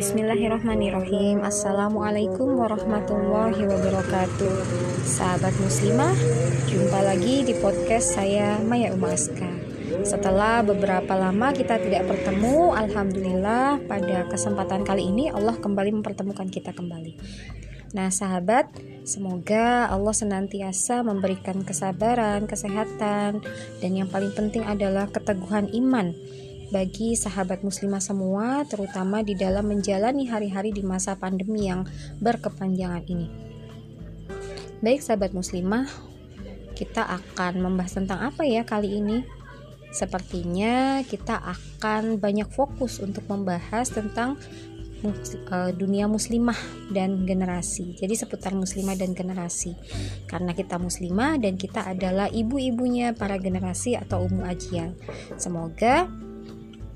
Bismillahirrahmanirrahim. Assalamualaikum warahmatullahi wabarakatuh. Sahabat muslimah Jumpa lagi di podcast saya Maya Umaska. Setelah beberapa lama kita tidak bertemu Alhamdulillah pada kesempatan kali ini Allah kembali mempertemukan kita kembali. Nah sahabat Semoga Allah senantiasa memberikan kesabaran, kesehatan Dan yang paling penting adalah keteguhan iman bagi sahabat muslimah semua, terutama di dalam menjalani hari-hari di masa pandemi yang berkepanjangan ini. Baik sahabat muslimah, kita akan membahas tentang apa ya kali ini? Sepertinya kita akan banyak fokus untuk membahas tentang eh, dunia muslimah dan generasi. Jadi seputar muslimah dan generasi. Karena kita muslimah dan kita adalah ibu-ibunya para generasi atau umu ajian. Semoga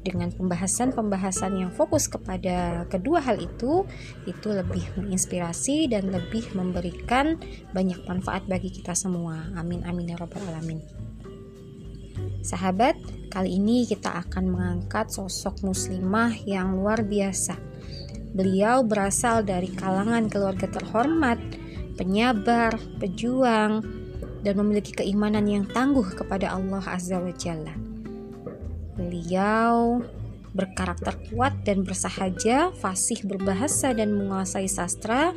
dengan pembahasan-pembahasan yang fokus kepada kedua hal itu itu lebih menginspirasi dan lebih memberikan banyak manfaat bagi kita semua. Amin amin ya robbal alamin. Sahabat kali ini kita akan mengangkat sosok muslimah yang luar biasa. Beliau berasal dari kalangan keluarga terhormat penyabar pejuang dan memiliki keimanan yang tangguh kepada Allah Azza wa Jalla Beliau berkarakter kuat dan bersahaja, fasih berbahasa dan menguasai sastra,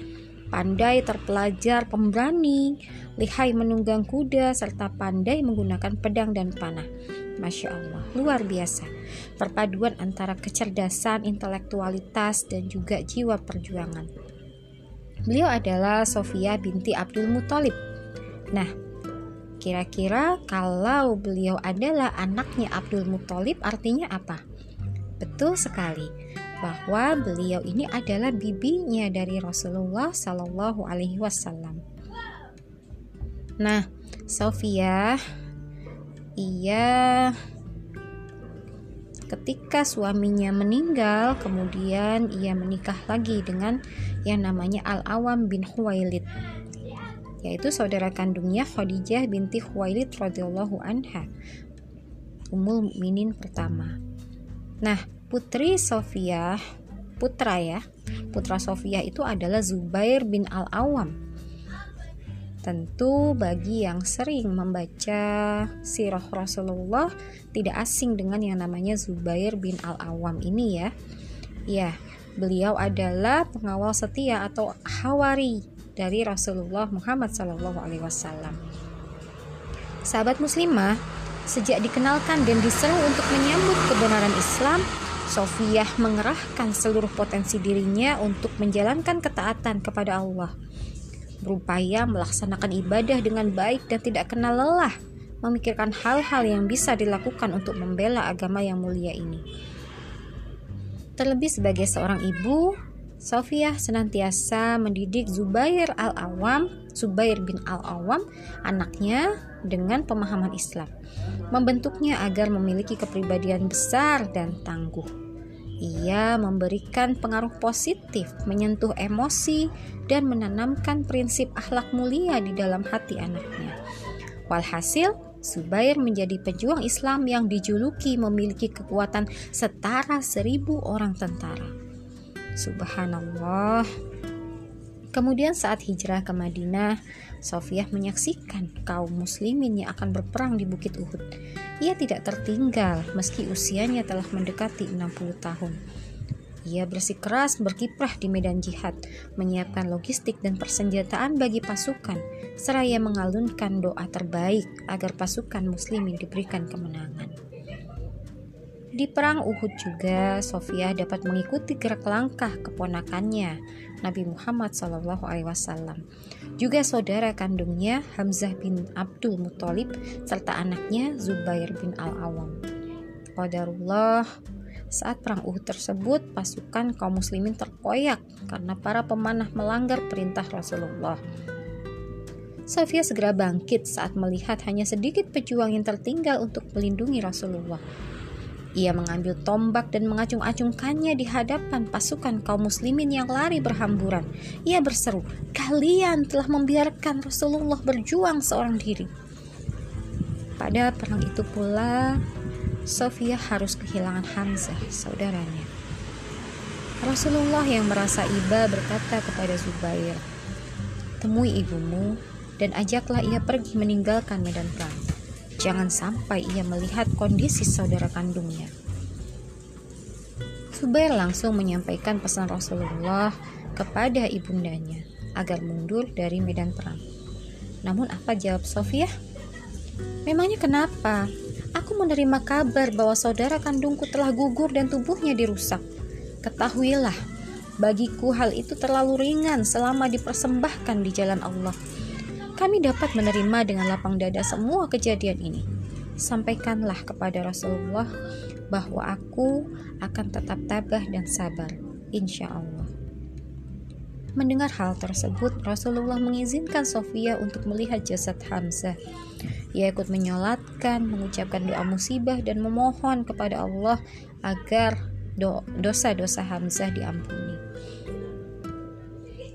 pandai terpelajar, pemberani, lihai menunggang kuda, serta pandai menggunakan pedang dan panah. Masya Allah, luar biasa. Perpaduan antara kecerdasan, intelektualitas, dan juga jiwa perjuangan. Beliau adalah Sofia binti Abdul Muthalib. Nah, Kira-kira kalau beliau adalah anaknya Abdul Muthalib artinya apa? Betul sekali bahwa beliau ini adalah bibinya dari Rasulullah Shallallahu Alaihi Wasallam. Nah, Sofia, ia ketika suaminya meninggal, kemudian ia menikah lagi dengan yang namanya Al Awam bin Huwailid yaitu saudara kandungnya Khadijah binti Khuwailid radhiyallahu anha Ummul Mukminin pertama. Nah, putri Sofia, putra ya, putra Sofia itu adalah Zubair bin Al-Awam. Tentu bagi yang sering membaca sirah Rasulullah tidak asing dengan yang namanya Zubair bin Al-Awam ini ya. Ya, beliau adalah pengawal setia atau hawari dari Rasulullah Muhammad Wasallam. Sahabat muslimah, sejak dikenalkan dan diseru untuk menyambut kebenaran Islam, Sofiah mengerahkan seluruh potensi dirinya untuk menjalankan ketaatan kepada Allah. Berupaya melaksanakan ibadah dengan baik dan tidak kenal lelah, memikirkan hal-hal yang bisa dilakukan untuk membela agama yang mulia ini. Terlebih sebagai seorang ibu, Sofia senantiasa mendidik Zubair al-Awam, Zubair bin al-Awam, anaknya dengan pemahaman Islam, membentuknya agar memiliki kepribadian besar dan tangguh. Ia memberikan pengaruh positif, menyentuh emosi, dan menanamkan prinsip akhlak mulia di dalam hati anaknya. Walhasil, Zubair menjadi pejuang Islam yang dijuluki memiliki kekuatan setara seribu orang tentara. Subhanallah. Kemudian saat hijrah ke Madinah, Sofiah menyaksikan kaum muslimin yang akan berperang di Bukit Uhud. Ia tidak tertinggal meski usianya telah mendekati 60 tahun. Ia bersikeras berkiprah di medan jihad, menyiapkan logistik dan persenjataan bagi pasukan, seraya mengalunkan doa terbaik agar pasukan muslimin diberikan kemenangan. Di perang Uhud juga Sofia dapat mengikuti gerak langkah keponakannya Nabi Muhammad SAW. Juga saudara kandungnya Hamzah bin Abdul Muthalib serta anaknya Zubair bin Al-Awam. Qadarullah saat perang Uhud tersebut, pasukan kaum muslimin terkoyak karena para pemanah melanggar perintah Rasulullah. Sofia segera bangkit saat melihat hanya sedikit pejuang yang tertinggal untuk melindungi Rasulullah. Ia mengambil tombak dan mengacung-acungkannya di hadapan pasukan kaum muslimin yang lari berhamburan. Ia berseru, "Kalian telah membiarkan Rasulullah berjuang seorang diri." Pada perang itu pula, Sofia harus kehilangan Hamzah, saudaranya. Rasulullah yang merasa iba berkata kepada Zubair, "Temui ibumu dan ajaklah ia pergi meninggalkan medan perang. Jangan sampai ia melihat kondisi saudara kandungnya." Zubair langsung menyampaikan pesan Rasulullah kepada ibundanya agar mundur dari medan perang. Namun apa jawab Sofia? Memangnya kenapa? Aku menerima kabar bahwa saudara kandungku telah gugur dan tubuhnya dirusak. Ketahuilah, bagiku hal itu terlalu ringan selama dipersembahkan di jalan Allah. Kami dapat menerima dengan lapang dada semua kejadian ini. Sampaikanlah kepada Rasulullah bahwa aku akan tetap tabah dan sabar, insya Allah. Mendengar hal tersebut, Rasulullah mengizinkan Sofia untuk melihat jasad Hamzah. Ia ikut menyolatkan, mengucapkan doa musibah, dan memohon kepada Allah agar dosa-dosa Hamzah diampuni.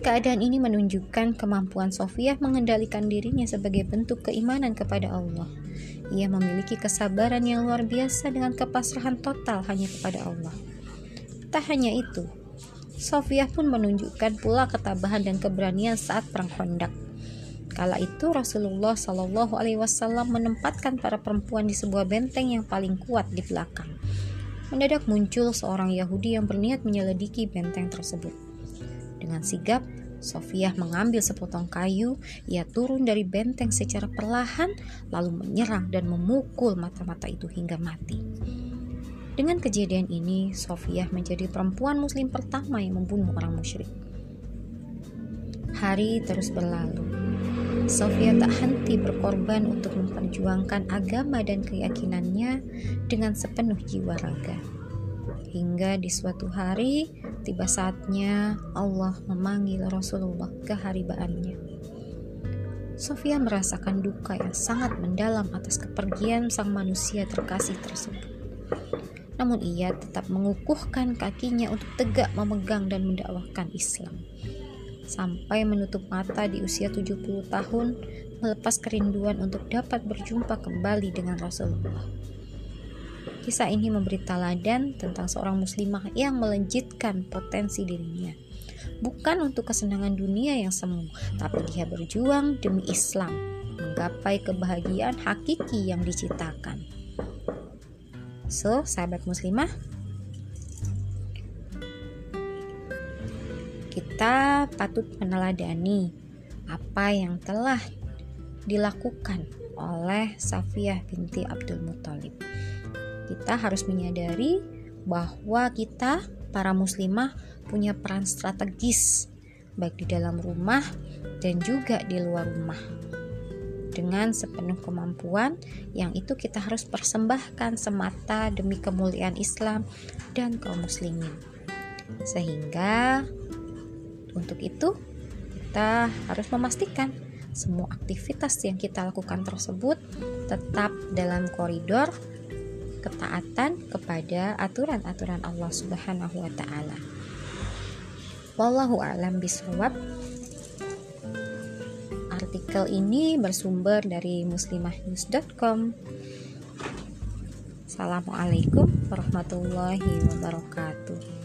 Keadaan ini menunjukkan kemampuan Sofia mengendalikan dirinya sebagai bentuk keimanan kepada Allah. Ia memiliki kesabaran yang luar biasa dengan kepasrahan total hanya kepada Allah. Tak hanya itu, Sofia pun menunjukkan pula ketabahan dan keberanian saat perang Khandaq. Kala itu Rasulullah Shallallahu Alaihi Wasallam menempatkan para perempuan di sebuah benteng yang paling kuat di belakang. Mendadak muncul seorang Yahudi yang berniat menyelidiki benteng tersebut. Dengan sigap, Sofia mengambil sepotong kayu, ia turun dari benteng secara perlahan, lalu menyerang dan memukul mata-mata itu hingga mati. Dengan kejadian ini, Sofiyah menjadi perempuan muslim pertama yang membunuh orang musyrik. Hari terus berlalu. Sofia tak henti berkorban untuk memperjuangkan agama dan keyakinannya dengan sepenuh jiwa raga. Hingga di suatu hari, tiba saatnya Allah memanggil Rasulullah ke haribaannya. Sofia merasakan duka yang sangat mendalam atas kepergian sang manusia terkasih tersebut namun ia tetap mengukuhkan kakinya untuk tegak memegang dan mendakwahkan Islam. Sampai menutup mata di usia 70 tahun, melepas kerinduan untuk dapat berjumpa kembali dengan Rasulullah. Kisah ini memberi teladan tentang seorang muslimah yang melenjitkan potensi dirinya. Bukan untuk kesenangan dunia yang semu, tapi dia berjuang demi Islam, menggapai kebahagiaan hakiki yang diciptakan. So, sahabat muslimah, kita patut meneladani apa yang telah dilakukan oleh Safiyah binti Abdul Muthalib. Kita harus menyadari bahwa kita para muslimah punya peran strategis baik di dalam rumah dan juga di luar rumah dengan sepenuh kemampuan yang itu kita harus persembahkan semata demi kemuliaan Islam dan kaum muslimin. Sehingga untuk itu kita harus memastikan semua aktivitas yang kita lakukan tersebut tetap dalam koridor ketaatan kepada aturan-aturan Allah Subhanahu wa taala. Wallahu a'lam bishawab. Artikel ini bersumber dari muslimahnews.com. Assalamualaikum warahmatullahi wabarakatuh.